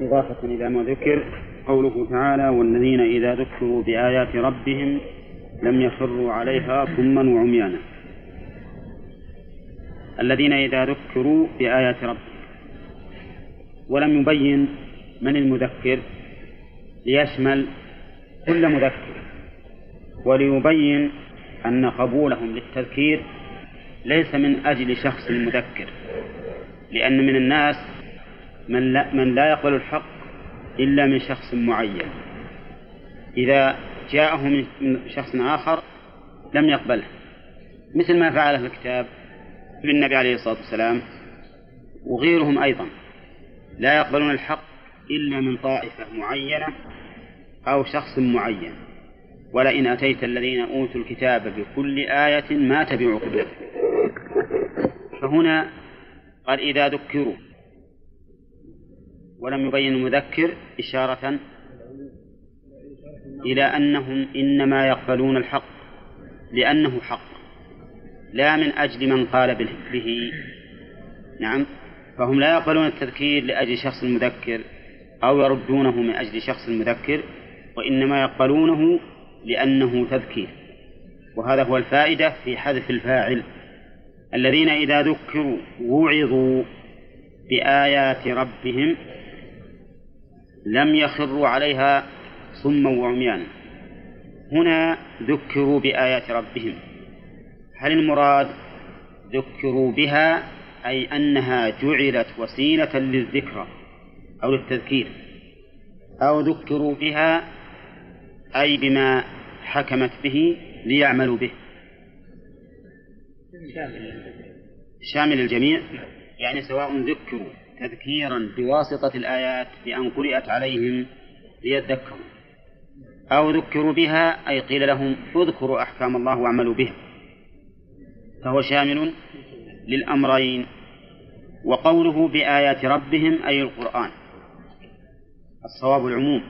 إضافة إلى ما ذكر قوله تعالى والذين إذا ذكروا بآيات ربهم لم يخروا عليها صما وعميانا الذين إذا ذكروا بآيات ربهم ولم يبين من المذكر ليشمل كل مذكر وليبين أن قبولهم للتذكير ليس من أجل شخص مذكر لأن من الناس من لا, من لا يقبل الحق إلا من شخص معين. إذا جاءه من شخص آخر لم يقبله. مثل ما فعل في الكتاب بالنبي عليه الصلاة والسلام وغيرهم أيضا. لا يقبلون الحق إلا من طائفة معينة أو شخص معين. ولئن أتيت الذين أوتوا الكتاب بكل آية ما تبعوا قبلتك فهنا قال إذا ذكروا ولم يبين المذكر إشارة إلى أنهم إنما يقبلون الحق لأنه حق لا من أجل من قال به نعم. فهم لا يقبلون التذكير لأجل شخص مذكر أو يردونه من أجل شخص مذكر وإنما يقبلونه لأنه تذكير. وهذا هو الفائدة في حذف الفاعل. الذين إذا ذكروا وعظوا بآيات ربهم لم يخروا عليها صما وعميانا هنا ذكروا بآيات ربهم. هل المراد ذكروا بها أي أنها جعلت وسيلة للذكرى أو للتذكير؟ أو ذكروا بها أي بما حكمت به ليعملوا به؟ شامل الجميع يعني سواء ذكروا تذكيرا بواسطة الآيات بأن قرأت عليهم ليذكروا أو ذكروا بها أي قيل لهم اذكروا أحكام الله واعملوا بها. فهو شامل للأمرين وقوله بآيات ربهم أي القرآن. الصواب العموم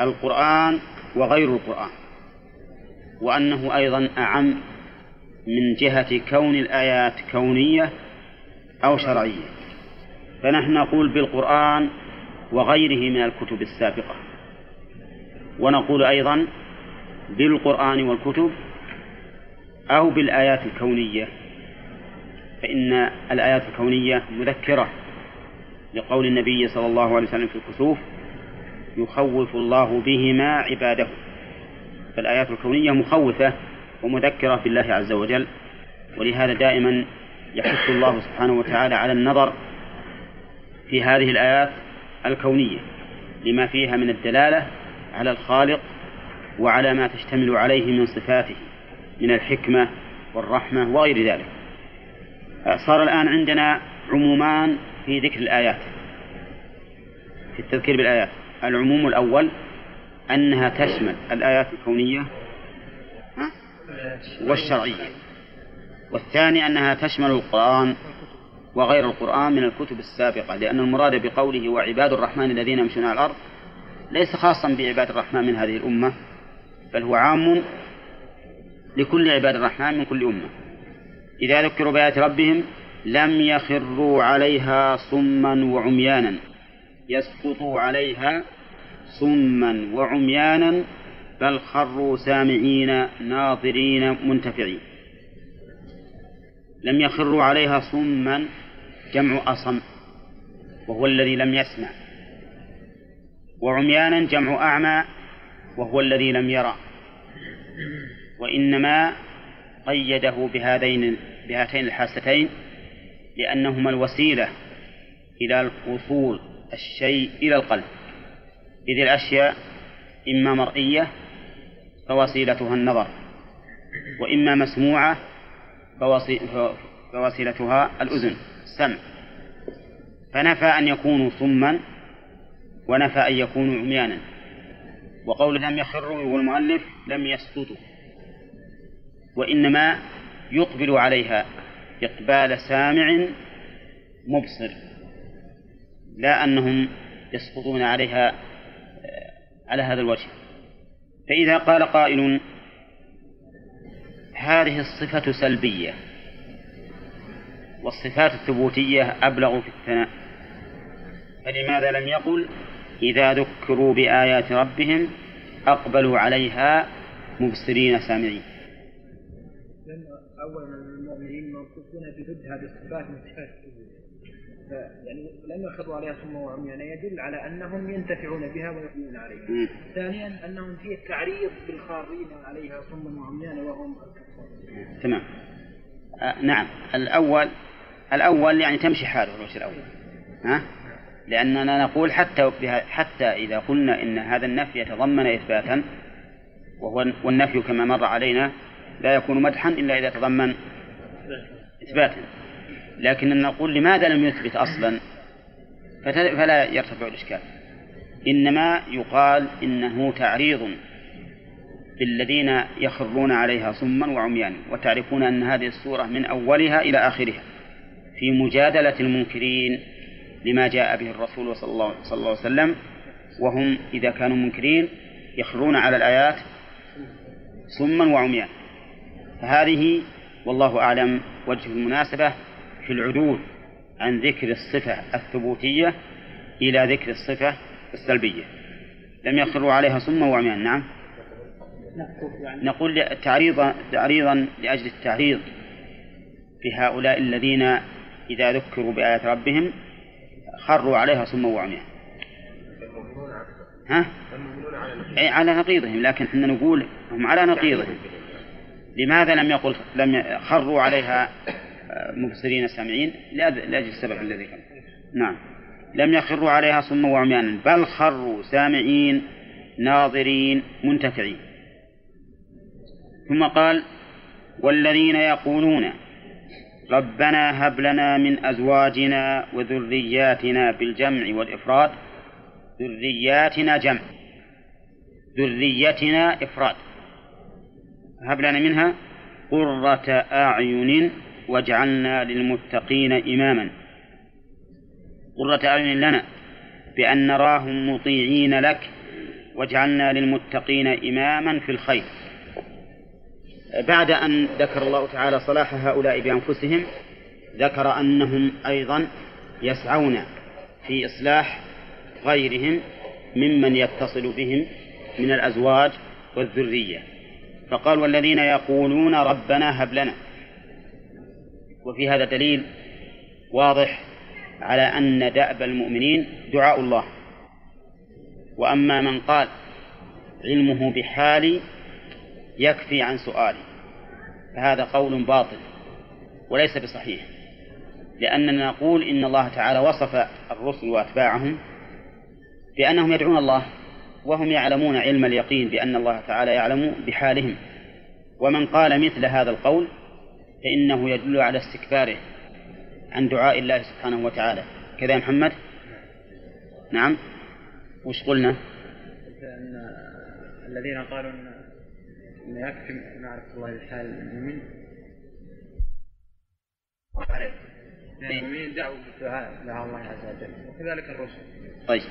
القرآن وغير القرآن وأنه أيضا أعم من جهة كون الآيات كونية أو شرعية. فنحن نقول بالقرآن وغيره من الكتب السابقة. ونقول أيضا بالقرآن والكتب أو بالآيات الكونية. فإن الآيات الكونية مذكرة لقول النبي صلى الله عليه وسلم في الكسوف يخوف الله بهما عباده. فالآيات الكونية مخوفة ومذكرة بالله عز وجل ولهذا دائما يحث الله سبحانه وتعالى على النظر في هذه الآيات الكونية لما فيها من الدلالة على الخالق وعلى ما تشتمل عليه من صفاته من الحكمة والرحمة وغير ذلك. صار الآن عندنا عمومان في ذكر الآيات في التذكير بالآيات. العموم الأول أنها تشمل الآيات الكونية والشرعية. والثاني أنها تشمل القرآن وغير القرآن من الكتب السابقة لأن المراد بقوله وعباد الرحمن الذين يمشون على الأرض ليس خاصا بعباد الرحمن من هذه الأمة بل هو عام لكل عباد الرحمن من كل أمة. إذا ذكروا بآيات ربهم لم يخروا عليها صما وعميانا. يسقطوا عليها صما وعميانا بل خروا سامعين ناظرين منتفعين. لم يخروا عليها صما جمع أصم وهو الذي لم يسمع وعميانا جمع أعمى وهو الذي لم يرى وإنما قيده بهذين بهاتين الحاستين لأنهما الوسيلة إلى وصول الشيء إلى القلب إذ الأشياء إما مرئية فوسيلتها النظر وإما مسموعة فوسيلتها الأذن السمع فنفى أن يكونوا صما ونفى أن يكونوا عميانا. وقول لم يخروا يقول المؤلف لم يسقطوا وإنما يقبل عليها إقبال سامع مبصر. لا أنهم يسقطون عليها آه، على هذا الوجه. فإذا قال قائل هذه الصفة سلبية. والصفات الثبوتية أبلغ في الثناء. فلماذا لم يقل؟ إذا ذكروا بآيات ربهم أقبلوا عليها مبصرين سامعين. أولا المؤمنين موصوفون بضد هذه الصفات من يعني لم يخروا عليها ثم وعميانا يدل على أنهم ينتفعون بها ويؤمنون عليها. ثانيا أنهم في التعريض بالخارين عليها ثم وعميانا وهم الكفار تمام. آه نعم. الأول الأول يعني تمشي حاله الوجه الأول. ها؟ لأننا نقول حتى حتى إذا قلنا إن هذا النفي يتضمن إثباتا وهو والنفي كما مر علينا لا يكون مدحا إلا إذا تضمن إثباتا. لكننا نقول لماذا لم يثبت أصلا؟ فلا يرتفع الإشكال. إنما يقال إنه تعريض بالذين يخرون عليها صما وعميانا وتعرفون أن هذه السورة من أولها إلى آخرها في مجادلة المنكرين لما جاء به الرسول صلى الله, صلى الله عليه وسلم وهم إذا كانوا منكرين يخرون على الآيات صما وعميانا. فهذه والله أعلم وجه المناسبة. في العدول عن ذكر الصفة الثبوتية إلى ذكر الصفة السلبية. لم يخروا عليها صما وعميانا نعم. نقول تعريضا تعريضا لأجل التعريض في هؤلاء الذين إذا ذكروا بآيات ربهم خروا عليها صما وعميانا ها؟ أي على نقيضهم لكن إحنا نقول هم على نقيضهم. لماذا لم يقل لم خروا عليها مبصرين سامعين لأجل السبب الذي كان نعم. لم يخروا عليها صما وعميانا بل خروا سامعين ناظرين منتفعين. ثم قال والذين يقولون ربنا هب لنا من أزواجنا وذرياتنا بالجمع والإفراد. ذرياتنا جمع. ذريتنا إفراد. هب لنا منها قرة أعين واجعلنا للمتقين إماما. قرة أعين لنا بأن نراهم مطيعين لك واجعلنا للمتقين إماما في الخير. بعد أن ذكر الله تعالى صلاح هؤلاء بأنفسهم ذكر أنهم أيضا يسعون في إصلاح غيرهم ممن يتصل بهم من الأزواج والذرية. فقال والذين يقولون ربنا هب لنا. وفي هذا دليل واضح على أن دأب المؤمنين دعاء الله. وأما من قال علمه بحالي يكفي عن سؤالي فهذا قول باطل وليس بصحيح لأننا نقول إن الله تعالى وصف الرسل وأتباعهم بأنهم يدعون الله وهم يعلمون علم اليقين بأن الله تعالى يعلم بحالهم. ومن قال مثل هذا القول فإنه يدل على استكباره عن دعاء الله سبحانه وتعالى. كذا يا محمد؟ نعم. وش قلنا؟ أن الذين قالوا أن يكفي معرفة الله بحال المؤمن. المؤمنين دعوا بالدعاء لها الله عز وجل وكذلك الرسل. طيب.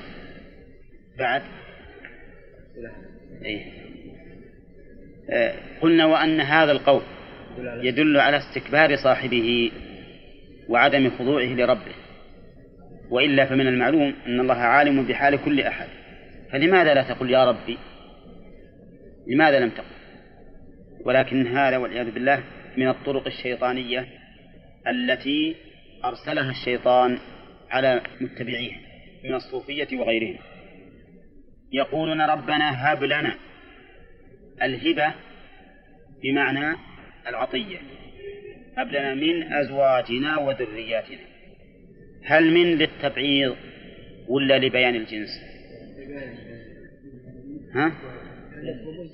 بعد؟ إيه؟ آه قلنا وأن هذا القول يدل على استكبار صاحبه وعدم خضوعه لربه. وإلا فمن المعلوم أن الله عالم بحال كل أحد. فلماذا لا تقول يا ربي؟ لماذا لم تقل؟ ولكن هذا والعياذ بالله من الطرق الشيطانية التي أرسلها الشيطان على متبعيه من الصوفية وغيرهم. يقولون ربنا هب لنا الهبة بمعنى العطية. هب لنا من أزواجنا وذرياتنا. هل من للتبعيض ولا لبيان الجنس؟ ها؟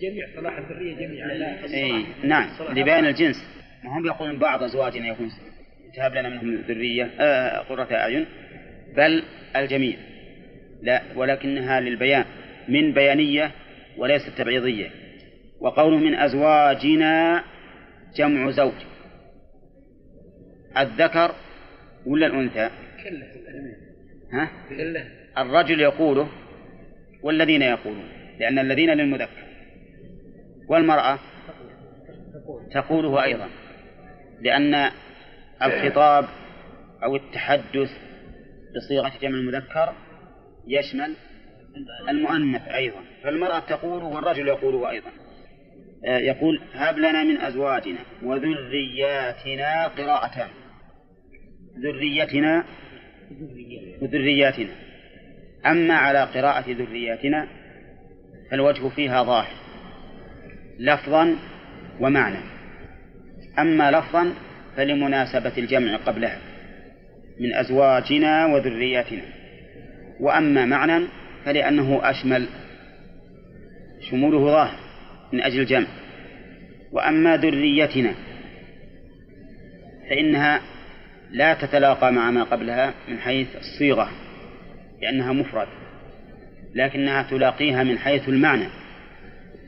جميع صلاح الذرية جميعا اي نعم لبيان الجنس. ما هم يقولون بعض أزواجنا يكون تهب لنا منهم ذرية آه قرة أعين. بل الجميع. لا ولكنها للبيان. من بيانية وليست تبعيضية. وقوله من أزواجنا جمع زوج. الذكر ولا الأنثى؟ كله ها؟ كله. الرجل يقوله والذين يقولون لأن الذين للمذكر. والمرأة تقوله أيضا لأن الخطاب أو التحدث بصيغة جمع المذكر يشمل المؤنث أيضا. فالمرأة تقول والرجل يقول أيضا. يقول هب لنا من أزواجنا وذرياتنا قراءتان ذريتنا وذرياتنا. أما على قراءة ذرياتنا فالوجه فيها ظاهر لفظا ومعنى. أما لفظا فلمناسبة الجمع قبلها من أزواجنا وذرياتنا. وأما معنى فلأنه أشمل شموله ظاهر. من أجل الجمع. وأما ذريتنا فإنها لا تتلاقى مع ما قبلها من حيث الصيغة لأنها مفرد لكنها تلاقيها من حيث المعنى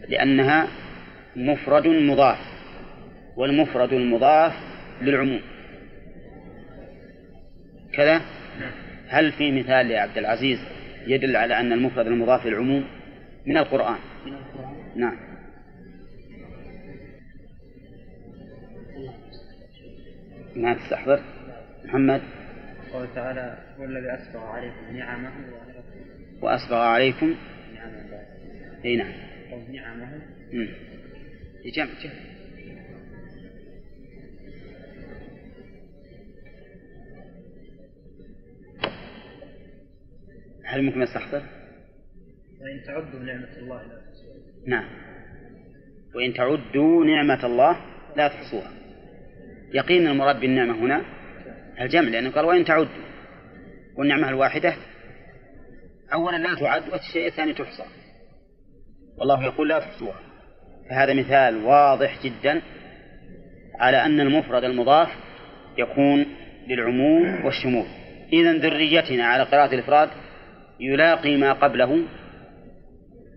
لأنها مفرد مضاف والمفرد المضاف للعموم. كذا؟ هل في مثال يا عبد العزيز يدل على أن المفرد المضاف للعموم؟ من القرآن. نعم. ما تستحضر محمد. قال تعالى هو الذي أسبغ عليكم نعمه وأسبغ عليكم نعمه. أي نعم. نعمه. جمع جمع هل ممكن أستحضر؟ وإن تعدوا نعمة الله لا نعم. وإن تعدوا نعمة الله لا تحصوها. يقينا المراد بالنعمة هنا الجمع لأنه قال وإن تعدوا والنعمة الواحدة أولا لا تعد والشيء الثاني تحصى. والله يقول لا تحصوها. فهذا مثال واضح جدا على أن المفرد المضاف يكون للعموم والشمول. إذا ذريتنا على قراءة الإفراد يلاقي ما قبله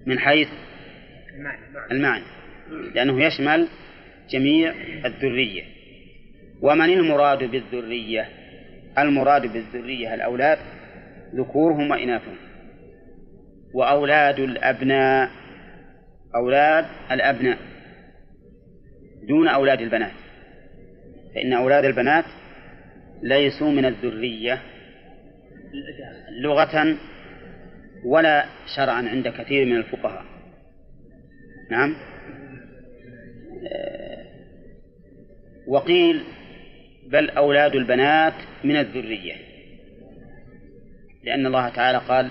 من حيث المعنى لأنه يشمل جميع الذرية. ومن المراد بالذرية؟ المراد بالذرية الأولاد ذكورهم وإناثهم. وأولاد الأبناء أولاد الأبناء دون أولاد البنات. فإن أولاد البنات ليسوا من الذرية لغة ولا شرعا عند كثير من الفقهاء. نعم. وقيل بل أولاد البنات من الذرية. لأن الله تعالى قال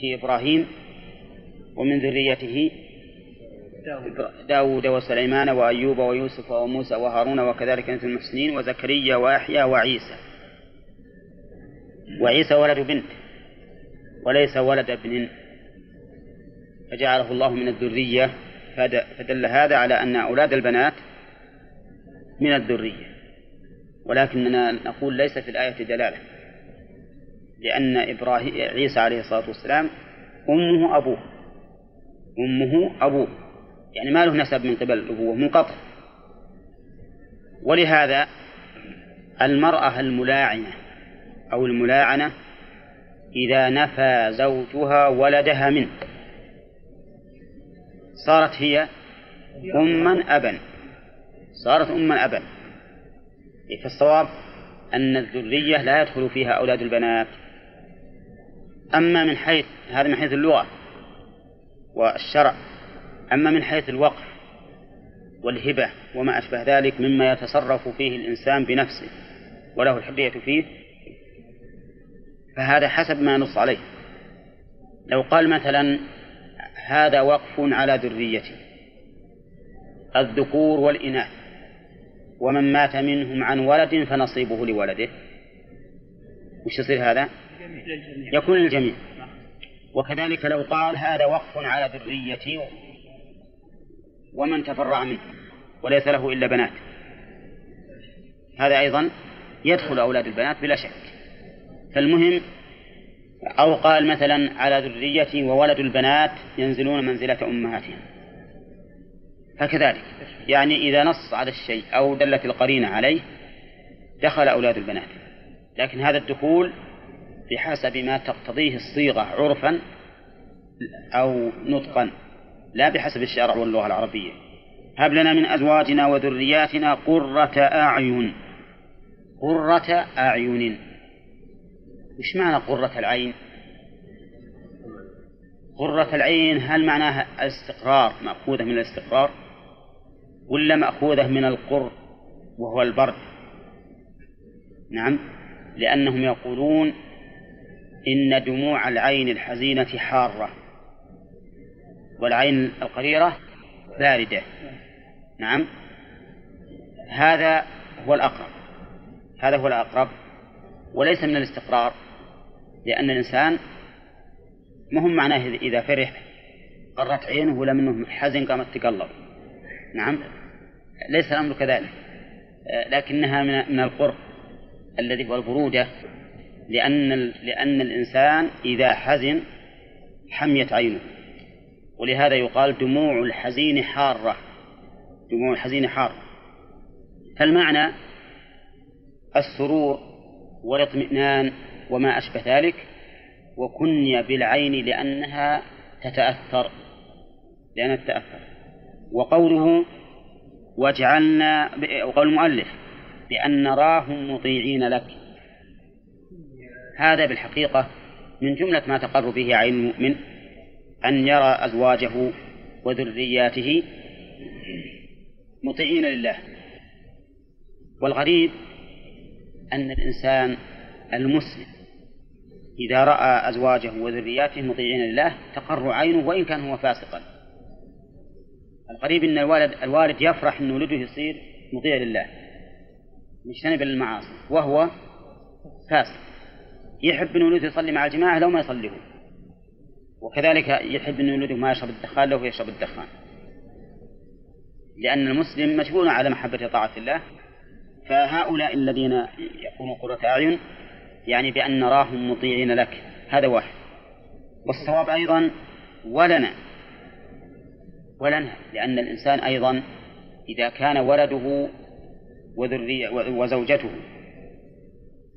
في إبراهيم ومن ذريته داود وسليمان وأيوب ويوسف وموسى وهارون وكذلك نزل المحسنين وزكريا ويحيى وعيسى. وعيسى ولد بنت وليس ولد ابن. فجعله الله من الذرية. فدل هذا على أن أولاد البنات من الذرية. ولكننا نقول ليس في الآية دلالة لأن إبراهيم عيسى عليه الصلاة والسلام أمه أبوه أمه أبوه يعني ما له نسب من قبل الأبوة منقطع ولهذا المرأة الملاعنة أو الملاعنة إذا نفى زوجها ولدها منه صارت هي أما أبا صارت أما أبا. فالصواب أن الذرية لا يدخل فيها أولاد البنات. أما من حيث هذا من حيث اللغة والشرع. أما من حيث الوقف والهبة وما أشبه ذلك مما يتصرف فيه الإنسان بنفسه وله الحرية فيه فهذا حسب ما نص عليه. لو قال مثلا هذا وقف على ذريتي الذكور والإناث. ومن مات منهم عن ولد فنصيبه لولده. وش يصير هذا؟ يكون للجميع. وكذلك لو قال هذا وقف على ذريتي ومن تفرع منه وليس له إلا بنات. هذا أيضا يدخل أولاد البنات بلا شك. فالمهم أو قال مثلا على ذريتي وولد البنات ينزلون منزلة أمهاتهم. فكذلك. يعني إذا نص على الشيء أو دلت القرينة عليه دخل أولاد البنات. لكن هذا الدخول بحسب ما تقتضيه الصيغة عرفا أو نطقا لا بحسب الشرع واللغة العربية. هب لنا من أزواجنا وذرياتنا قرة أعين. قرة أعين. وش معنى قرة العين؟ قرة العين هل معناها الاستقرار؟ مأخوذة من الاستقرار؟ ولا مأخوذة من القر وهو البرد؟ نعم لأنهم يقولون إن دموع العين الحزينة حارة والعين القريرة باردة. نعم هذا هو الأقرب هذا هو الأقرب وليس من الاستقرار لأن الإنسان مهم معناه إذا فرح قرت عينه ولا منه حزن قامت تقلب. نعم. ليس الأمر كذلك. لكنها من القرب الذي هو البرودة لأن لأن الإنسان إذا حزن حميت عينه. ولهذا يقال دموع الحزين حارة. دموع الحزين حارة فالمعنى السرور والاطمئنان وما أشبه ذلك وكني بالعين لأنها تتأثر. لأنها تتأثر. وقوله وجعلنا وقول المؤلف بأن نراهم مطيعين لك. هذا بالحقيقة من جملة ما تقر به عين المؤمن أن يرى أزواجه وذرياته مطيعين لله. والغريب أن الإنسان المسلم إذا رأى أزواجه وذرياته مطيعين لله تقر عينه وإن كان هو فاسقا. الغريب أن الوالد الوالد يفرح أن ولده يصير مطيع لله. مجتنبا للمعاصي وهو فاسق. يحب أن ولده يصلي مع الجماعة لو ما يصلي هو وكذلك يحب أن ولده ما يشرب الدخان لو يشرب الدخان. لأن المسلم مجبول على محبة طاعة الله. فهؤلاء الذين يكونوا قرة أعين يعني بأن نراهم مطيعين لك. هذا واحد. والصواب أيضا ولنا. ولنا لأن الإنسان أيضا إذا كان ولده وذرية وزوجته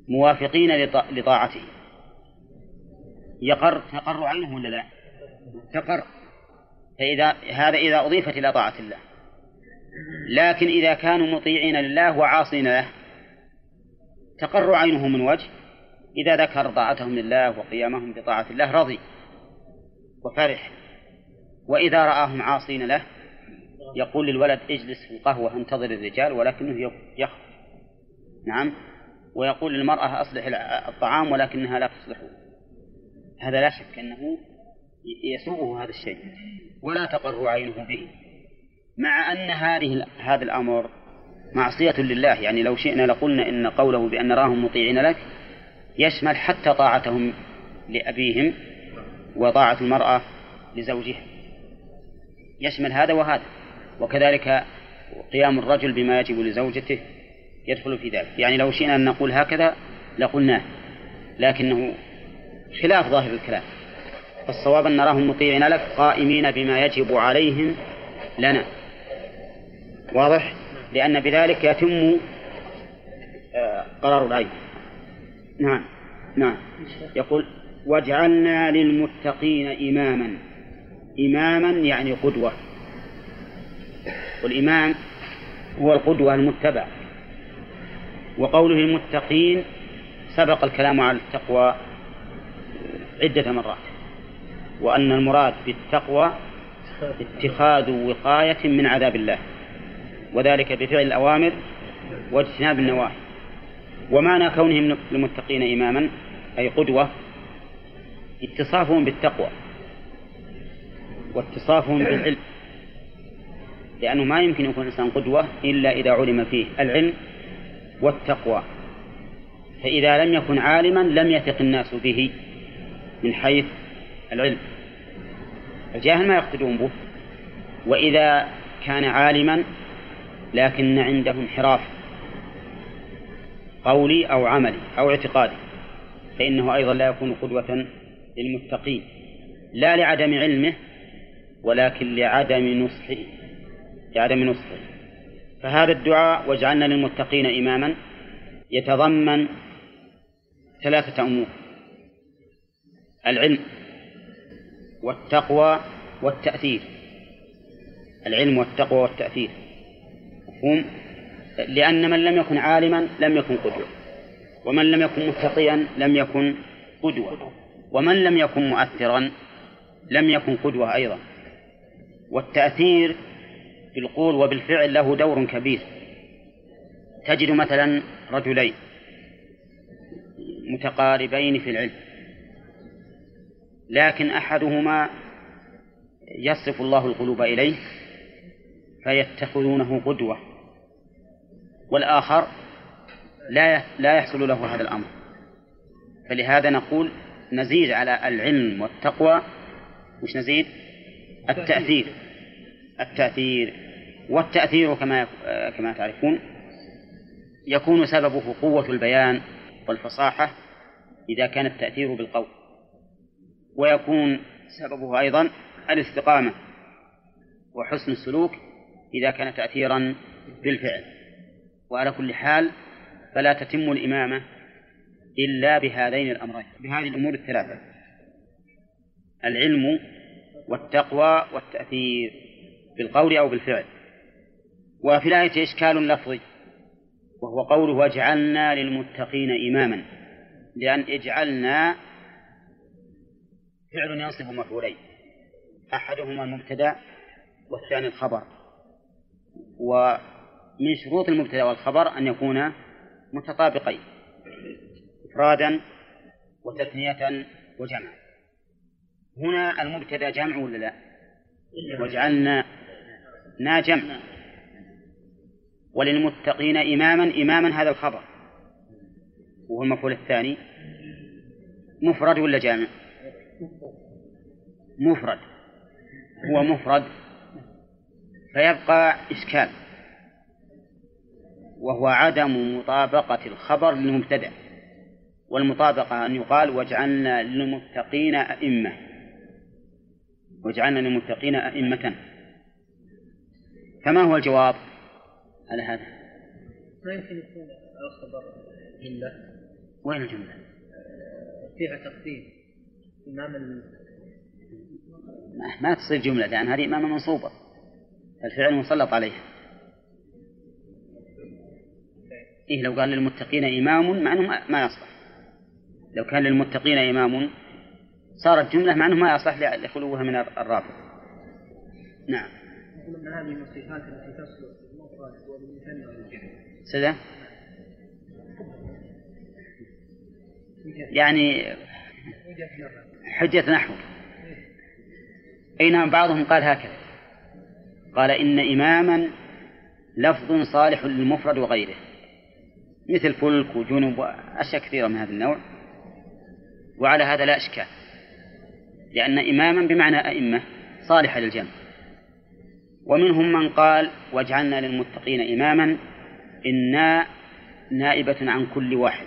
موافقين لطاعته يقر تقر عينه ولا لا؟ تقر. فإذا هذا إذا أضيفت إلى طاعة الله. لكن إذا كانوا مطيعين لله وعاصين له تقر عينه من وجه إذا ذكر طاعتهم لله وقيامهم بطاعة الله رضي وفرح. وإذا رآهم عاصين له يقول للولد اجلس في القهوة انتظر الرجال ولكنه يخرج نعم ويقول للمرأة أصلح الطعام ولكنها لا تصلحه. هذا لا شك أنه يسوءه هذا الشيء. ولا تقر عينه به. مع أن هذه هذا الأمر معصية لله. يعني لو شئنا لقلنا إن قوله بأن نراهم مطيعين لك يشمل حتى طاعتهم لأبيهم وطاعة المرأة لزوجها. يشمل هذا وهذا. وكذلك قيام الرجل بما يجب لزوجته يدخل في ذلك. يعني لو شئنا أن نقول هكذا لقلناه لكنه خلاف ظاهر الكلام. فالصواب أن نراهم مطيعين لك قائمين بما يجب عليهم لنا. واضح؟ لأن بذلك يتم آه، قرار العين. نعم نعم. يقول واجعلنا للمتقين إماما. إماما يعني قدوة. والإمام هو القدوة المتبع وقوله المتقين سبق الكلام على التقوى عدة مرات. وأن المراد بالتقوى اتخاذ وقاية من عذاب الله. وذلك بفعل الأوامر واجتناب النواهي. ومعنى كونهم المتقين إماما أي قدوة اتصافهم بالتقوى. واتصافهم بالعلم. لأنه ما يمكن يكون الإنسان قدوة إلا إذا علم فيه العلم والتقوى. فإذا لم يكن عالما لم يثق الناس به من حيث العلم. الجاهل ما يقتدون به. وإذا كان عالما لكن عنده انحراف قولي أو عملي أو اعتقادي فإنه أيضا لا يكون قدوة للمتقين. لا لعدم علمه ولكن لعدم نصحه لعدم نصحه فهذا الدعاء واجعلنا للمتقين إماما. يتضمن ثلاثة أمور. العلم والتقوى والتأثير. العلم والتقوى والتأثير. مفهوم؟ لأن من لم يكن عالما لم يكن قدوة. ومن لم يكن متقيا لم يكن قدوة. ومن لم يكن مؤثرا لم يكن قدوة أيضا. والتأثير بالقول وبالفعل له دور كبير. تجد مثلا رجلين متقاربين في العلم لكن أحدهما يصرف الله القلوب إليه فيتخذونه قدوة والآخر لا لا يحصل له هذا الأمر. فلهذا نقول نزيد على العلم والتقوى. وش نزيد؟ التأثير. التأثير والتأثير كما كما تعرفون يكون سببه قوة البيان والفصاحة إذا كان التأثير بالقول ويكون سببه أيضا الاستقامة وحسن السلوك إذا كان تأثيرا بالفعل. وعلى كل حال فلا تتم الإمامة إلا بهذين الأمرين بهذه الأمور الثلاثة. العلم والتقوى والتأثير بالقول أو بالفعل. وفي الآية إشكال لفظي وهو قوله واجعلنا للمتقين إماما لأن اجعلنا فعل ينصب مفعولين أحدهما المبتدأ والثاني الخبر. ومن شروط المبتدأ والخبر أن يكونا متطابقين إفرادا وتثنية وجمعا. هنا المبتدأ جمع ولا لا؟ وجعلنا نا جمع. وللمتقين إماما إماما هذا الخبر. وهو المفعول الثاني. مفرد ولا جامع؟ مفرد. هو مفرد. فيبقى إشكال. وهو عدم مطابقة الخبر للمبتدأ. والمطابقة أن يقال واجعلنا للمتقين أئمة. واجعلنا للمتقين أئمة. فما هو الجواب على هذا؟ ما يمكن يكون الخبر جملة؟ وين الجملة؟ فيها تقديم إمام ما تصير جملة لأن هذه إمامة منصوبة. الفعل مسلط عليها. إيه لو قال للمتقين إمام مع أنه ما يصلح. لو كان للمتقين إمام صارت جملة مع أنه ما يصلح لخلوها من الرافض نعم من هذه من الصفات التي سدى يعني حجة نحو. أي نعم بعضهم قال هكذا. قال إن إماما لفظ صالح للمفرد وغيره. مثل فلك وجنب وأشياء كثيرة من هذا النوع. وعلى هذا لا إشكال. لأن إماما بمعنى أئمة صالحة للجمع. ومنهم من قال واجعلنا للمتقين إماما إنا نائبة عن كل واحد.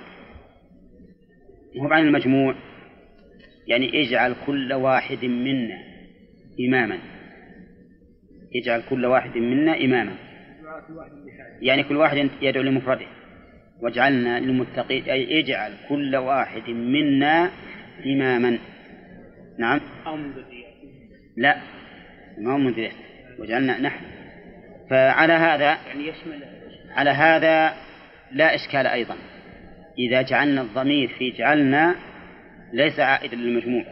هو عن المجموع يعني اجعل كل واحد منا إماما. اجعل كل واحد منا إماما. يعني كل واحد يدعو لمفرده. واجعلنا للمتقين أي اجعل كل واحد منا إماما. نعم. أو لا ما هو منذ وجعلنا نحن. فعلى هذا يعني يشمل على هذا لا إشكال أيضا. إذا جعلنا الضمير في جعلنا ليس عائدا للمجموع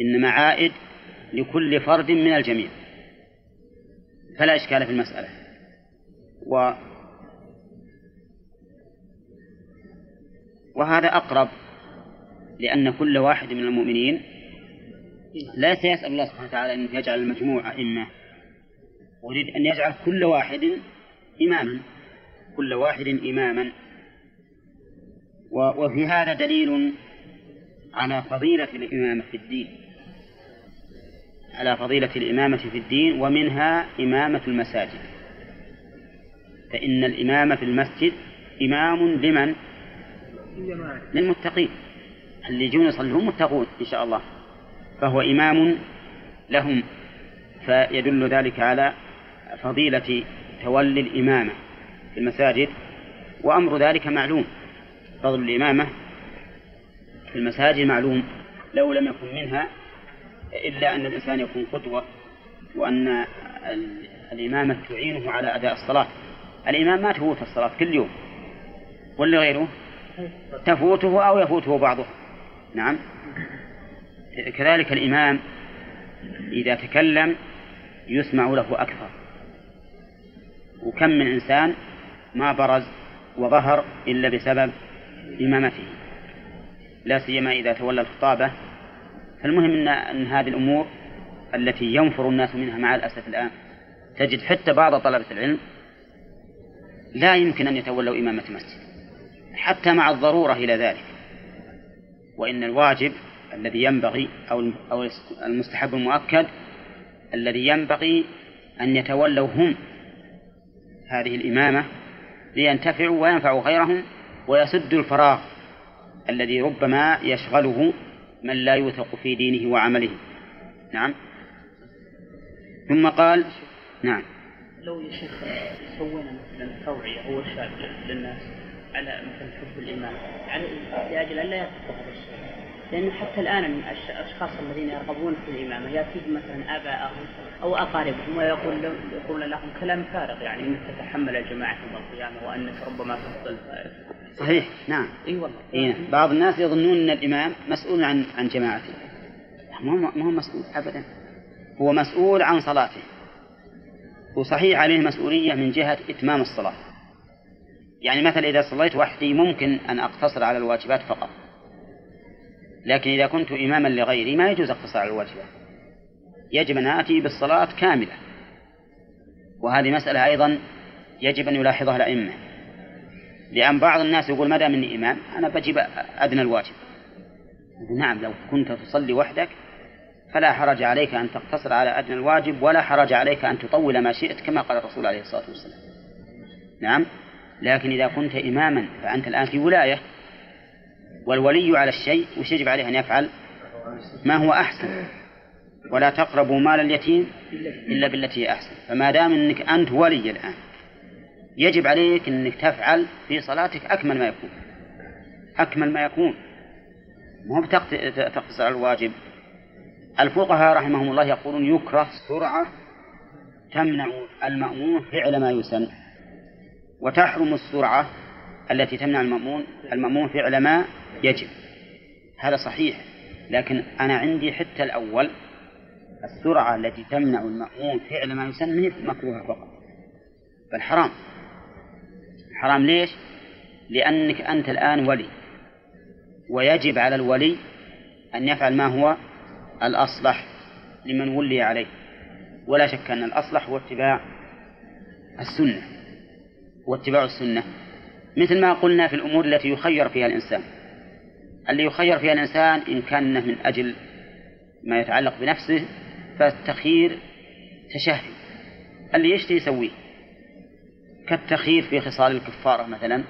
إنما عائد لكل فرد من الجميع. فلا إشكال في المسألة. و وهذا أقرب لأن كل واحد من المؤمنين لا سيسأل الله سبحانه وتعالى أن يجعل المجموعة إما أريد أن يجعل كل واحد إماما. كل واحد إماما. وفي هذا دليل على فضيلة الإمامة في الدين. على فضيلة الإمامة في الدين ومنها إمامة المساجد. فإن الإمامة في المسجد إمام لمن؟ للمتقين. اللي يجون يصلون متقون إن شاء الله. فهو إمام لهم فيدل ذلك على فضيلة تولي الإمامة في المساجد وأمر ذلك معلوم فضل الإمامة في المساجد معلوم لو لم يكن منها إلا أن الإنسان يكون قدوة وأن الإمامة تعينه على أداء الصلاة. الإمام ما تفوت الصلاة كل يوم ولا غيره تفوته أو يفوته بعضه. نعم. كذلك الإمام إذا تكلم يسمع له أكثر. وكم من إنسان ما برز وظهر إلا بسبب إمامته. لا سيما إذا تولى الخطابة. فالمهم أن, أن هذه الأمور التي ينفر الناس منها مع الأسف الآن تجد حتى بعض طلبة العلم لا يمكن أن يتولوا إمامة مسجد حتى مع الضرورة إلى ذلك. وإن الواجب الذي ينبغي أو أو المستحب المؤكد الذي ينبغي أن يتولوا هم هذه الإمامة لينتفعوا وينفعوا غيرهم ويسدوا الفراغ الذي ربما يشغله من لا يوثق في دينه وعمله. نعم. ثم قال نعم. لو شيخ سوينا مثلا توعية أو إرشاد للناس. على مثلا حب الإمام يعني لأجل أن لا يتخذ هذا الشيء لأن حتى الآن الأشخاص الذين يرغبون في الإمامة يأتيهم مثلا آباءهم أو أقاربهم ويقول لهم يقول لهم كلام فارغ يعني أنك تتحمل الجماعة يوم القيامة وأنك ربما تفضل. صحيح نعم. إي والله. إيه. بعض الناس يظنون أن الامام مسؤول عن عن جماعته. ما هو ما هو مسؤول ابدا. هو مسؤول عن صلاته. وصحيح عليه مسؤولية من جهة إتمام الصلاة. يعني مثلا إذا صليت وحدي ممكن أن أقتصر على الواجبات فقط. لكن إذا كنت إماما لغيري ما يجوز اقتصر على الواجبات. يجب أن آتي بالصلاة كاملة. وهذه مسألة أيضا يجب أن يلاحظها الأئمة. لأن بعض الناس يقول ما دام إني إمام أنا بجيب أدنى الواجب. نعم لو كنت تصلي وحدك فلا حرج عليك أن تقتصر على أدنى الواجب ولا حرج عليك أن تطول ما شئت كما قال الرسول عليه الصلاة والسلام. نعم؟ لكن إذا كنت إماما فأنت الآن في ولاية والولي على الشيء وش يجب عليه أن يفعل؟ ما هو أحسن؟ ولا تقربوا مال اليتيم إلا بالتي هي أحسن. فما دام أنك أنت ولي الآن يجب عليك أنك تفعل في صلاتك أكمل ما يكون. أكمل ما يكون. مو بتقتصر على الواجب. الفقهاء رحمهم الله يقولون يكره سرعة تمنع المأمون فعل ما يسن. وتحرم السرعة التي تمنع المأمون المأمون فعل ما يجب. هذا صحيح لكن أنا عندي حتى الأول السرعة التي تمنع المأمون فعل ما يسن مكروهة فقط. بل حرام. حرام ليش؟ لأنك أنت الآن ولي ويجب على الولي أن يفعل ما هو الأصلح لمن ولي عليه. ولا شك أن الأصلح هو اتباع السنة. واتباع السنة مثل ما قلنا في الأمور التي يخير فيها الإنسان. اللي يخير فيها الإنسان إن كان من أجل ما يتعلق بنفسه فالتخيير تشهي. اللي يشتهي يسويه. كالتخيير في خصال الكفارة مثلا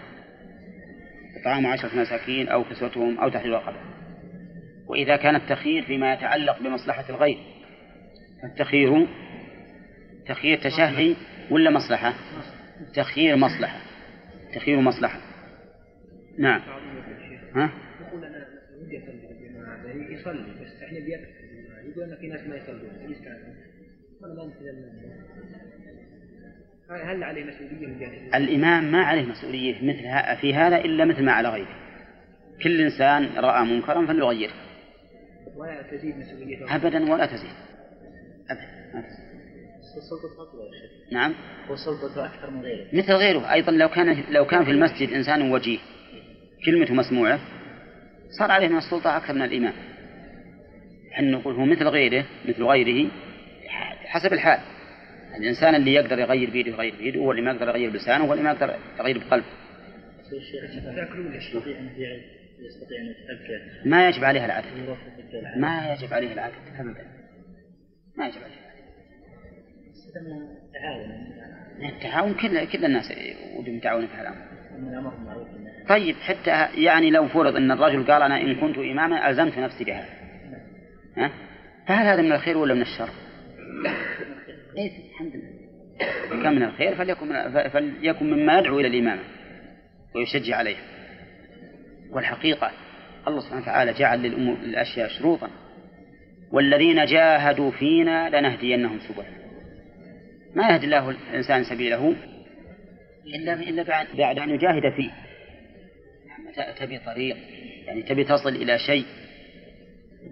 إطعام عشرة مساكين أو كسوتهم أو تحرير رقبة وإذا كان التخيير فيما يتعلق بمصلحة الغير فالتخيير تخيير تشهي ولا مصلحة؟ تخيير مصلحة. تخيير مصلحة. نعم. ها؟ يقول أنا ودي أصلي بالجماعه يصلي بس إحنا بيكفي يقول في ناس ما يصلون يستعجلون ما هل عليه مسؤولية من الإمام ما عليه مسؤولية مثل في هذا إلا مثل ما على غيره. كل إنسان رأى منكرا فليغيره. ولا تزيد مسؤوليته. أبدا ولا تزيد. أبدا. ما تزيد. سلطة أكبر نعم. وسلطته أكثر من غيره مثل غيره. أيضا لو كان لو كان في المسجد إنسان وجيه كلمته مسموعة صار عليه من السلطة أكثر من الإمام إحنا نقول هو مثل غيره مثل غيره حسب الحال. الإنسان اللي يقدر يغير بيده يغير بيده هو اللي ما يقدر يغير بلسانه هو اللي ما يقدر يغير بقلبه. يتأكد ما يجب عليها العدد ما يجب عليه العدد أبدا. ما يجب عليه العدد التعاون كل كل الناس ودهم يتعاونوا في الأمر. طيب حتى يعني لو فرض أن الرجل قال أنا إن كنت إماما ألزمت نفسي بهذا ها؟ فهل هذا من الخير ولا من الشر؟ ليس الحمد لله. كان من الخير فليكن, من فليكن مما يدعو إلى الإمامة ويشجع عليها والحقيقة الله سبحانه وتعالى جعل للأشياء شروطا. والذين جاهدوا فينا لنهدينهم سبلنا. ما يهدي الله الإنسان سبيله إلا إلا بعد أن يجاهد فيه. تبي طريق يعني تبي تصل إلى شيء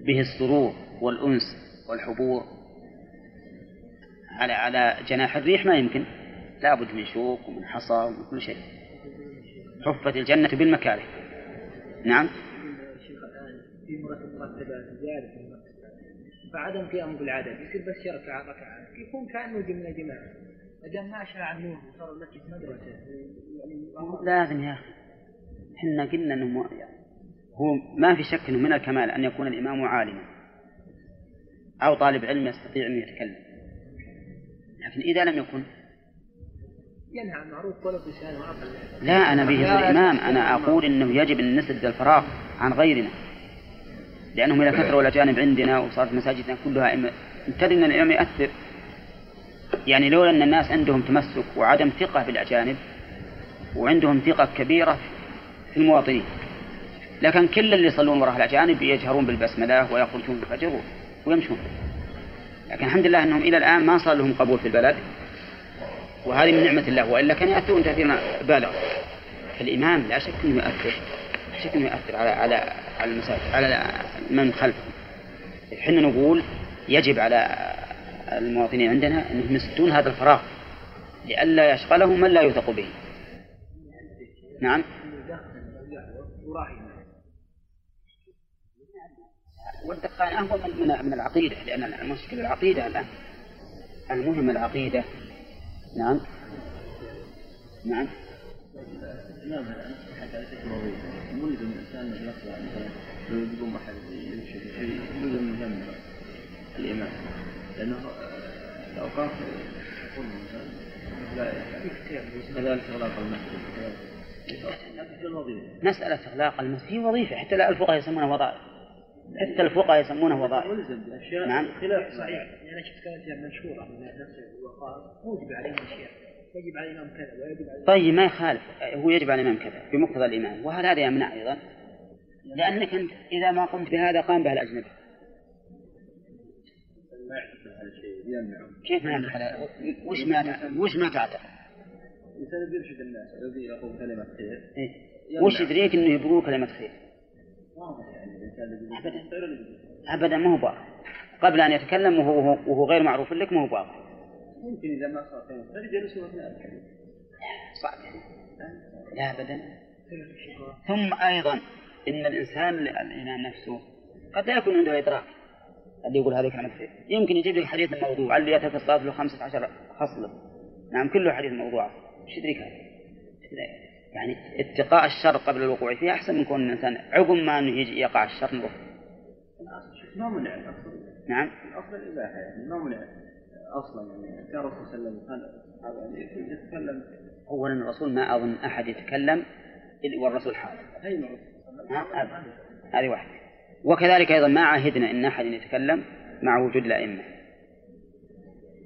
به السرور والأنس والحبور. على على جناح الريح ما يمكن. لابد من شوك ومن حصى ومن كل شيء. حفت الجنة بالمكاره. نعم. في مرتبات المرتبات فعدم قيامه بالعدد يصير بس يركع ركعات يكون كأنه جملة جماعة. ما ما شاع النور وصار المسجد مدرسة. يعني لازم يا أخي إحنا قلنا إنه هو ما في شك إنه من الكمال أن يكون الإمام عالما. أو طالب علم يستطيع أن يتكلم. لكن إذا لم يكن ينهى عن معروف ولو بلسانه لا أنا به الإمام. أنا أقول إنه يجب أن نسد الفراغ عن غيرنا. لأنهم اذا كثروا الاجانب عندنا وصارت مساجدنا كلها تدري ان الإمام يؤثر. يعني لولا أن الناس عندهم تمسك وعدم ثقة بالاجانب وعندهم ثقة كبيرة في المواطنين. لكن كل اللي يصلون وراء الأجانب يجهرون بالبسملة ويخرجون بالفجر ويمشون. لكن الحمد لله أنهم إلى الآن ما صار لهم قبول في البلد. وهذه من نعمة الله. وإلا كان يأثرون تأثيرا بالغ. فالإمام لا شك أنه يؤثر. شك أنه يؤثر على على على المساجد على من خلفه إحنا نقول يجب على المواطنين عندنا أنهم يسدون هذا الفراغ لئلا يشغلهم من لا يوثق به. نعم. والدقائق هو من, من العقيدة لأن المشكلة العقيدة الآن المهم العقيدة. نعم. نعم. الامام لأنه الاوقاف الانسان لا كذلك اغلاق المسجد. مسألة إغلاق المسجد هي وظيفة حتى الفقهاء يسمونها وظائف. حتى الفقهاء يسمونها وظائف. نعم. خلاف صحيح. يعني أنا شفت كانت منشورة من نفس الوقار وجب عليه أشياء. يجب على الإمام كذا ويجب على طيب ما يخالف. هو يجب على الإمام كذا بمقتضى الإمام وهل هذا يمنع أيضا؟ لأنك أنت إذا ما قمت بهذا قام به الأجنبي. كيف ما يعتقد وش ما وش ما تعتقد؟ الإنسان يرشد الناس الذي يقول كلمة خير. إيه؟ وش يدريك إنه يبغوا كلمة خير؟ يعني أبدا. أبدا ما هو باطل قبل أن يتكلم وهو وهو غير معروف لك ما هو باطل ممكن إذا ما صار خير. يجلسوا صعب. لا أبدا. ثم أيضا إن الإنسان الإمام نفسه قد لا يكون عنده إدراك. اللي يقول هذه كلمة خير يمكن يجيب لك حديث الموضوع اللي يتفق الصلاة له 15 خصلة نعم كله حديث موضوع. إيش يدريك هذا؟ يعني اتقاء الشر قبل الوقوع فيه أحسن من كون الإنسان عقب ما إنه يجي يقع الشر. نروح. ما منع نعم. الأصل الإباحة يعني ما منع أصلا يعني كان الرسول صلى الله عليه وسلم يعني يتكلم. اولا الرسول ما أظن أحد يتكلم والرسول حاضر. هذه واحدة. وكذلك أيضا ما عهدنا إن أحد يتكلم مع وجود الأئمة.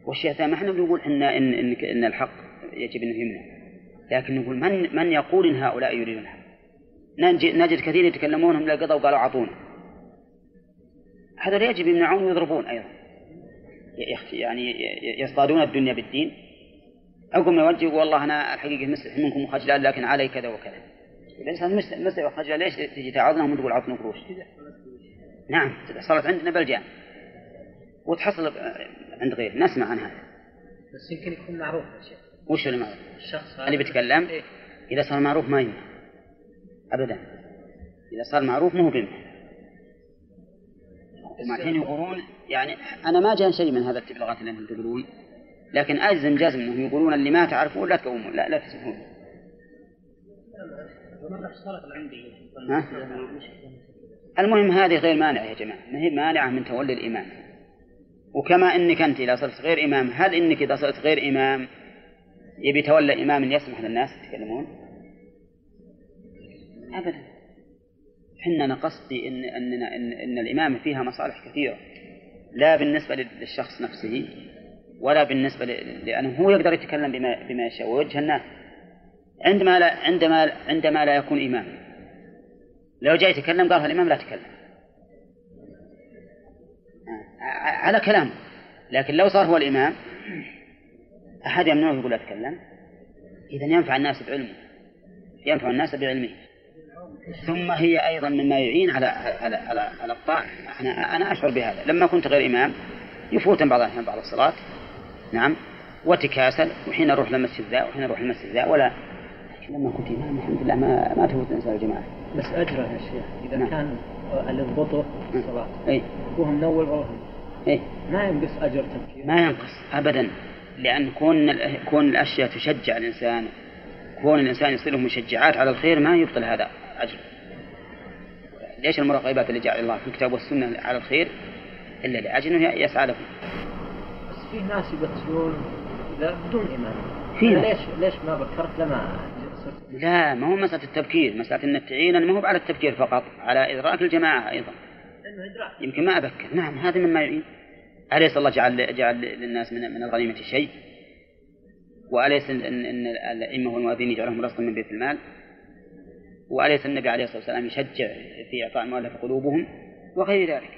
والشيء الثاني ما إحنا بنقول ان ان ان, إن الحق يجب أنه يمنع. لكن نقول من من يقول إن هؤلاء يريدون الحق؟ نجد كثير يتكلمون هم لقضوا وقالوا أعطونا. هذا يجب يمنعون ويضربون أيضا. يعني يصطادون الدنيا بالدين. عقب ما يوجه والله أنا الحقيقة مسلم منكم خجلان لكن علي كذا وكذا. الإنسان مسلم وخجلان ليش تجي تعظنا وتقول عطنا قروش نعم صارت عندنا بلجان وتحصل عند غير. نسمع عن هذا. بس يمكن يكون معروف يا شيخ. وش اللي معروف؟ الشخص اللي بيتكلم؟ إيه؟ إذا صار معروف ما ينفع. أبدا. إذا صار معروف ما هو هم الحين يقولون يعني أنا ما جاني شيء من هذا التبلغات اللي أنتم تقولون لكن أجزم جزم أنهم يقولون اللي ما تعرفون لا تقومون لا لا تسمعون. المهم هذه غير مانعة يا جماعة. ما هي مانعة من تولي الإمام. وكما أنك أنت إذا صرت غير إمام هل إنك إذا صرت غير إمام يبي يتولى إمام يسمح للناس يتكلمون؟ أبدا. حنا أنا إن, إن, إن الإمامة فيها مصالح كثيرة. لا بالنسبة للشخص نفسه ولا بالنسبة لأنه هو يقدر يتكلم بما, بما يشاء ويوجه الناس. عندما لا عندما عندما لا يكون إمام. لو جاء يتكلم قال الإمام لا تكلم. على كلامه لكن لو صار هو الإمام أحد يمنعه يقول أتكلم إذا ينفع الناس بعلمه. ينفع الناس بعلمه. ثم هي أيضا مما يعين على على على, على الطاعة. أنا أنا أشعر بهذا. لما كنت غير إمام يفوتن بعض الأحيان بعض الصلاة. نعم. وتكاسل وحين أروح للمسجد ذا وحين أروح للمسجد ذا ولا. لما كنت إمام الحمد لله ما ما تفوت إنسان الجماعة. بس أجره يا شيخ إذا نعم. كان اللي يضبطه الصلاة أي هو منور والله أي ما ينقص أجر تبكير ما ينقص أبدا. لأن كون كون الأشياء تشجع الإنسان كون الإنسان يصير مشجعات على الخير ما يبطل هذا. أجر. ليش المراقبات اللي جعل الله في الكتاب والسنة على الخير؟ إلا لأجل أنه يسعى لهم. بس في ناس يبتلون لا بدون إيمان. في. ليش ليش ما بكرت؟ لما لا ما هو مسألة التبكير. مسألة أن تعين ما هو على التبكير فقط على إدراك الجماعة أيضا. يمكن ما أبكر. نعم هذا مما يعين. أليس الله جعل جعل للناس من من الغنيمة شيء؟ وأليس إن الأئمة والمؤذنين يجعلهم رصدا من بيت المال؟ وأليس النبي عليه الصلاة والسلام يشجع في إعطاء المؤلف قلوبهم وغير ذلك.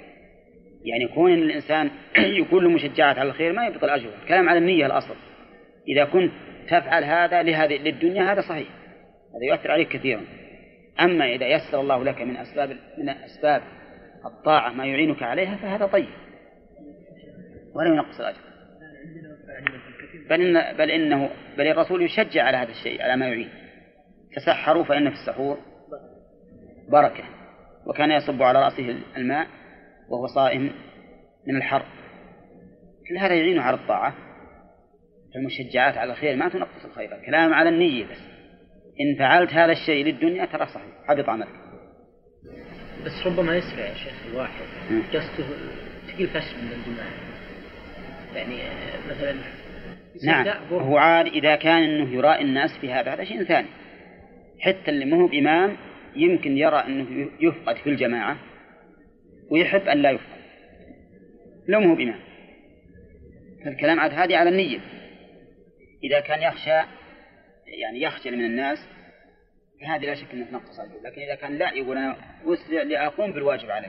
يعني كون إن الإنسان يكون له مشجعات على الخير ما يبطل أجره. الكلام على النية الأصل. إذا كنت تفعل هذا لهذه للدنيا هذا صحيح. هذا يؤثر عليك كثيرا. أما إذا يسر الله لك من أسباب من أسباب الطاعة ما يعينك عليها فهذا طيب. ولا ينقص الأجر. بل, إن بل إنه بل الرسول يشجع على هذا الشيء على ما يعين. تسحروا فإن في السحور بركة وكان يصب على رأسه الماء وهو صائم من الحر. كل هذا يعينه على الطاعة المشجعات على الخير ما تنقص الخير الكلام على النية بس. إن فعلت هذا الشيء للدنيا ترى صحيح حبط عملك بس ربما يسرع يا شيخ الواحد. قصده تقيل فشل من الجماعة يعني مثلا نعم هو عاد إذا كان أنه يرائي الناس في هذا هذا شيء ثاني. حتى اللي ما هو بإمام يمكن يرى أنه يفقد في الجماعة ويحب أن لا يفقد. لو ما هو بإمام. فالكلام عاد هذه على النية. إذا كان يخشى يعني يخجل من الناس فهذه لا شك أنها تنقص أجره لكن إذا كان لا يقول أنا أسرع لأقوم بالواجب علي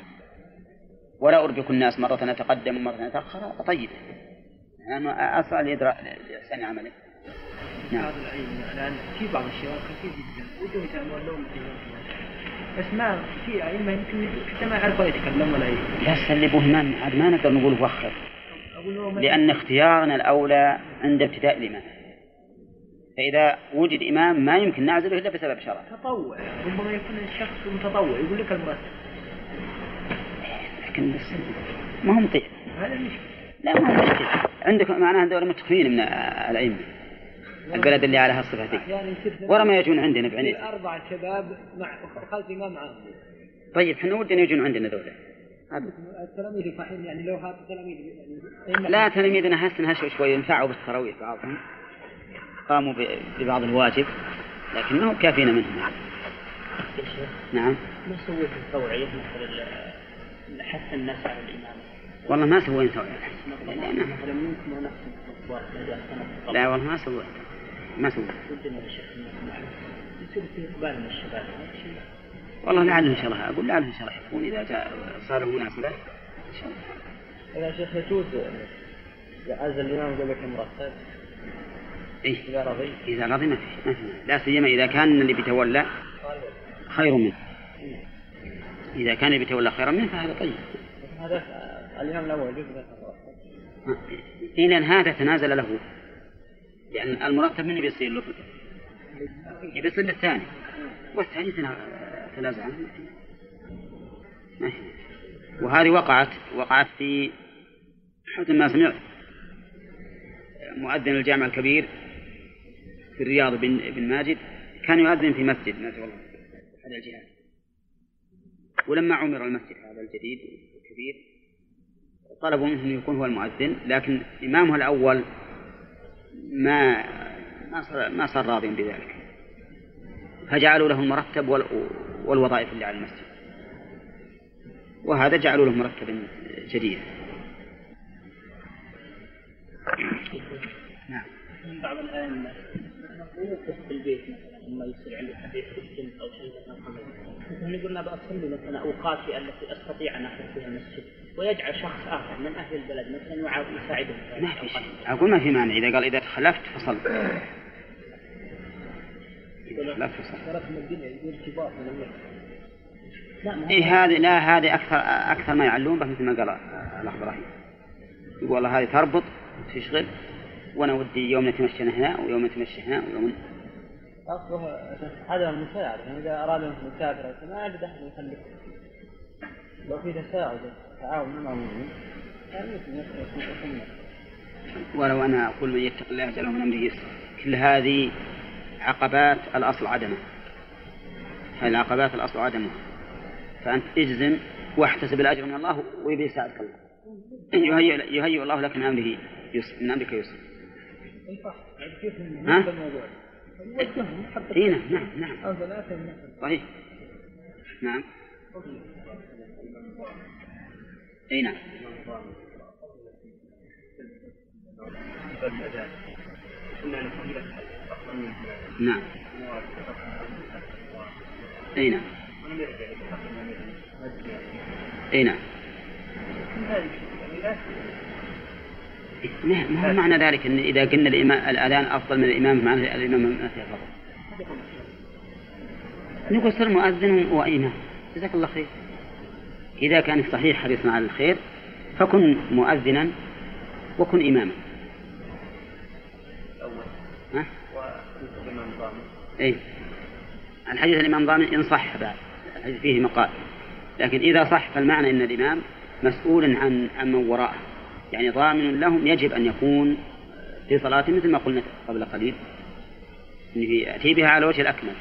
ولا أربك الناس مرة أتقدم ومرة أتأخر طيب. أنا لإدراك لإحسان عمله. بعض العلم الآن في بعض الشباب كثير جدا ودهم يتعلمون لهم بس ما في أئمة يمكن حتى ما يعرفوا يتكلموا ولا لا سلبوه عاد ما نقدر نقول وخر لأن اختيارنا الأولى عند ابتداء الإمام. فإذا وجد إمام ما يمكن نعزله إلا بسبب شرع تطوع. ربما يكون الشخص متطوع يقول لك المرتب لكن بس ما هو مطيع. هذا المشكلة. لا ما هو مشكلة. عندك معناها هذول متخفين من الأئمة البلد اللي على هالصفة دي. ورا ما يجون عندنا يصير أربع شباب مع خلف إمام عام طيب إحنا ودنا يجون عندنا ذولا. التلاميذ صحيح يعني لو هذا التلاميذ يعني لا تلاميذنا حسن هشوا شوي ينفعوا بالتراويح بعضهم. قاموا ببعض الواجب لكن ما هو كافينا منهم. يعني. نعم. ما سويت التوعية مثل حتى الناس على الإمام؟ والله ما سوينا توعية. لا والله ما سويت ما إنكم يصير في. إقبال من الشباب والله لعله إن شاء الله. أقول لعله إن شاء الله يحبون إذا جاء صاروا مناسبه إن شاء الله. يا شيخ يجوز يعز الإمام قبل مرتب؟ إيه؟ إذا رضي. إذا رضي ما في. لا سيما إذا كان اللي بيتولى خير منه. إذا كان اللي بيتولى خيرا منه فهذا طيب. هذا الإمام الأول يجوز إيه لأن هذا تنازل له. لأن المرتب من بيصير له بيصير للثاني والثاني تنا- تنازل عنه وهذه وقعت وقعت في حسب ما سمعت. مؤذن الجامع الكبير في الرياض بن, بن ماجد. كان يؤذن في مسجد. شاء الله أحد الجهات ولما عمر المسجد هذا الجديد الكبير طلبوا منه أن يكون هو المؤذن. لكن إمامه الأول ما ما صار, ما صار راضيا بذلك. فجعلوا له المرتب وال- والوظائف اللي على المسجد. وهذا جعلوا له مرتبا جديدا نعم. بعض الأئمة يوقف في البيت لما يصير عنده حديث في السن أو شيء مثلا أنا بأصلي مثلا أوقاتي التي أستطيع أن أخذ فيها المسجد ويجعل شخص آخر من أهل البلد مثلا يساعده ما في. شيء. أقول ما في مانع. إذا قال إذا تخلفت فصل. لا هو- إيه هذه لا هذه أكثر أكثر ما يعلون به مثل ما قال الأخ إبراهيم. يقول والله هذه تربط تشغل. وأنا ودي يوم نتمشى هنا ويوم نتمشى هنا ويوم اصله هذا المساعد يعني إذا أراد أن يسافر ما عنده دخل يخليه لو في تساعد تعاون مع المؤمنين. يكون ولو أنا أقول من يتق الله يجعل له من أمره يسرا كل هذه عقبات الأصل عدمه. هذه العقبات الأصل عدمها فأنت اجزم واحتسب الأجر من الله ويبي يساعدك الله. يهيئ يهيئ الله لك من أمره يسر من أمرك يسر. ها؟ اي نعم نعم نعم. صحيح. نعم. اي نعم. نعم. اي نعم. اي نعم. ما هو معنى ذلك إن إذا قلنا الإمام الاذان أفضل من الإمام معنى الإمام ما فيه فضل نقول صر مؤذن وامام جزاك الله خير. إذا كان صحيح حريصا على الخير فكن مؤذنا وكن إماما. ها؟ اي الحديث الإمام ضامن إن صح بعد. الحديث فيه مقال. لكن إذا صح فالمعنى إن الإمام مسؤول عن عن من وراءه. يعني ضامن لهم يجب أن يكون في صلاة مثل ما قلنا قبل قليل أنه يأتي بها على وجه الأكمل.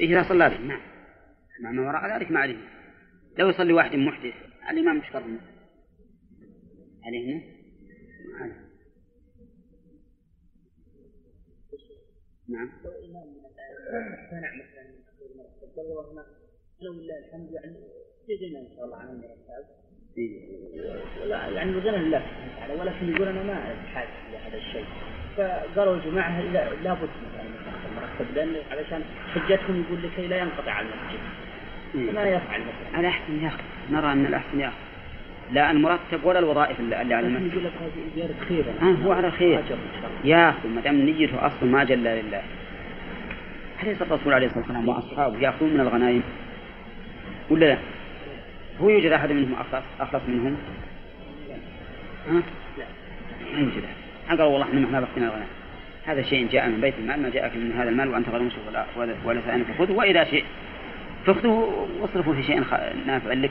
إذا صلى به نعم. ما وراء ذلك ما عليه. لو يصلي واحد محدث الإمام مش قرن عليه؟ نعم. نعم. لو لله الحمد يعني يجينا ان شاء الله عن ولا يعني بغنى لله سبحانه وتعالى ولكن يقول أنا ما بحاجه إلى هذا الشيء. فقالوا الجماعه لا لابد مثلا مرتب لأن علشان حجتهم يقول لكي لا ينقطع عن المسجد. فما يفعل مثلا؟ الأحسن ياخذ نرى أن الأحسن ياخذ لا المرتب ولا الوظائف اللي على المسجد. يقول لك هذه زياده خير. آه هو على خير. ياخذ ما دام نيته أصلا ما جل لله. أليس الرسول عليه الصلاة والسلام وأصحابه يأخذون من الغنائم ولا لا؟ هو يوجد أحد منهم أخلص أخلص منهم؟ ها؟ ما يوجد أحد. قال والله إحنا ما بقينا الغنائم هذا شيء جاء من بيت المال ما جاءك من هذا المال وأنت غير مشرف ولا ولا فأنت خذه وإذا شيء فخذه واصرفه في شيء نافع لك.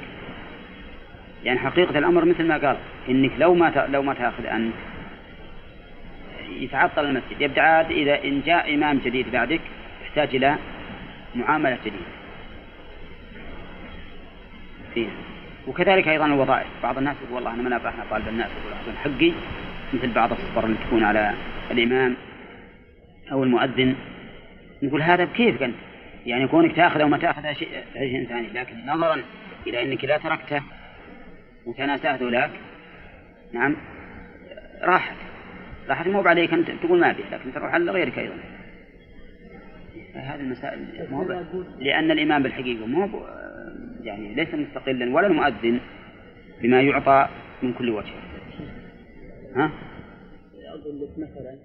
يعني حقيقة الأمر مثل ما قال إنك لو ما لو ما تأخذ أنت يتعطل المسجد يبدأ عاد إذا إن جاء إمام جديد بعدك يحتاج إلى معاملة جديدة. فيها وكذلك أيضا الوظائف. بعض الناس يقول والله أنا ما نافعنا طالب الناس يقول حقي. مثل بعض الصبر اللي تكون على الإمام أو المؤذن. نقول هذا بكيفك أنت؟ يعني كونك تأخذ أو ما تأخذ شيء شيء ثاني لكن نظرا إلى أنك لا تركته وتناساه ذولاك نعم راحت. راحت مو عليك أنت تقول ما بي لكن تروح على غيرك أيضا. هذه المسائل مو لأن الإمام بالحقيقة مو يعني ليس مستقلا ولا المؤذن بما يعطى من كل وجه ها؟ أقول لك مثلا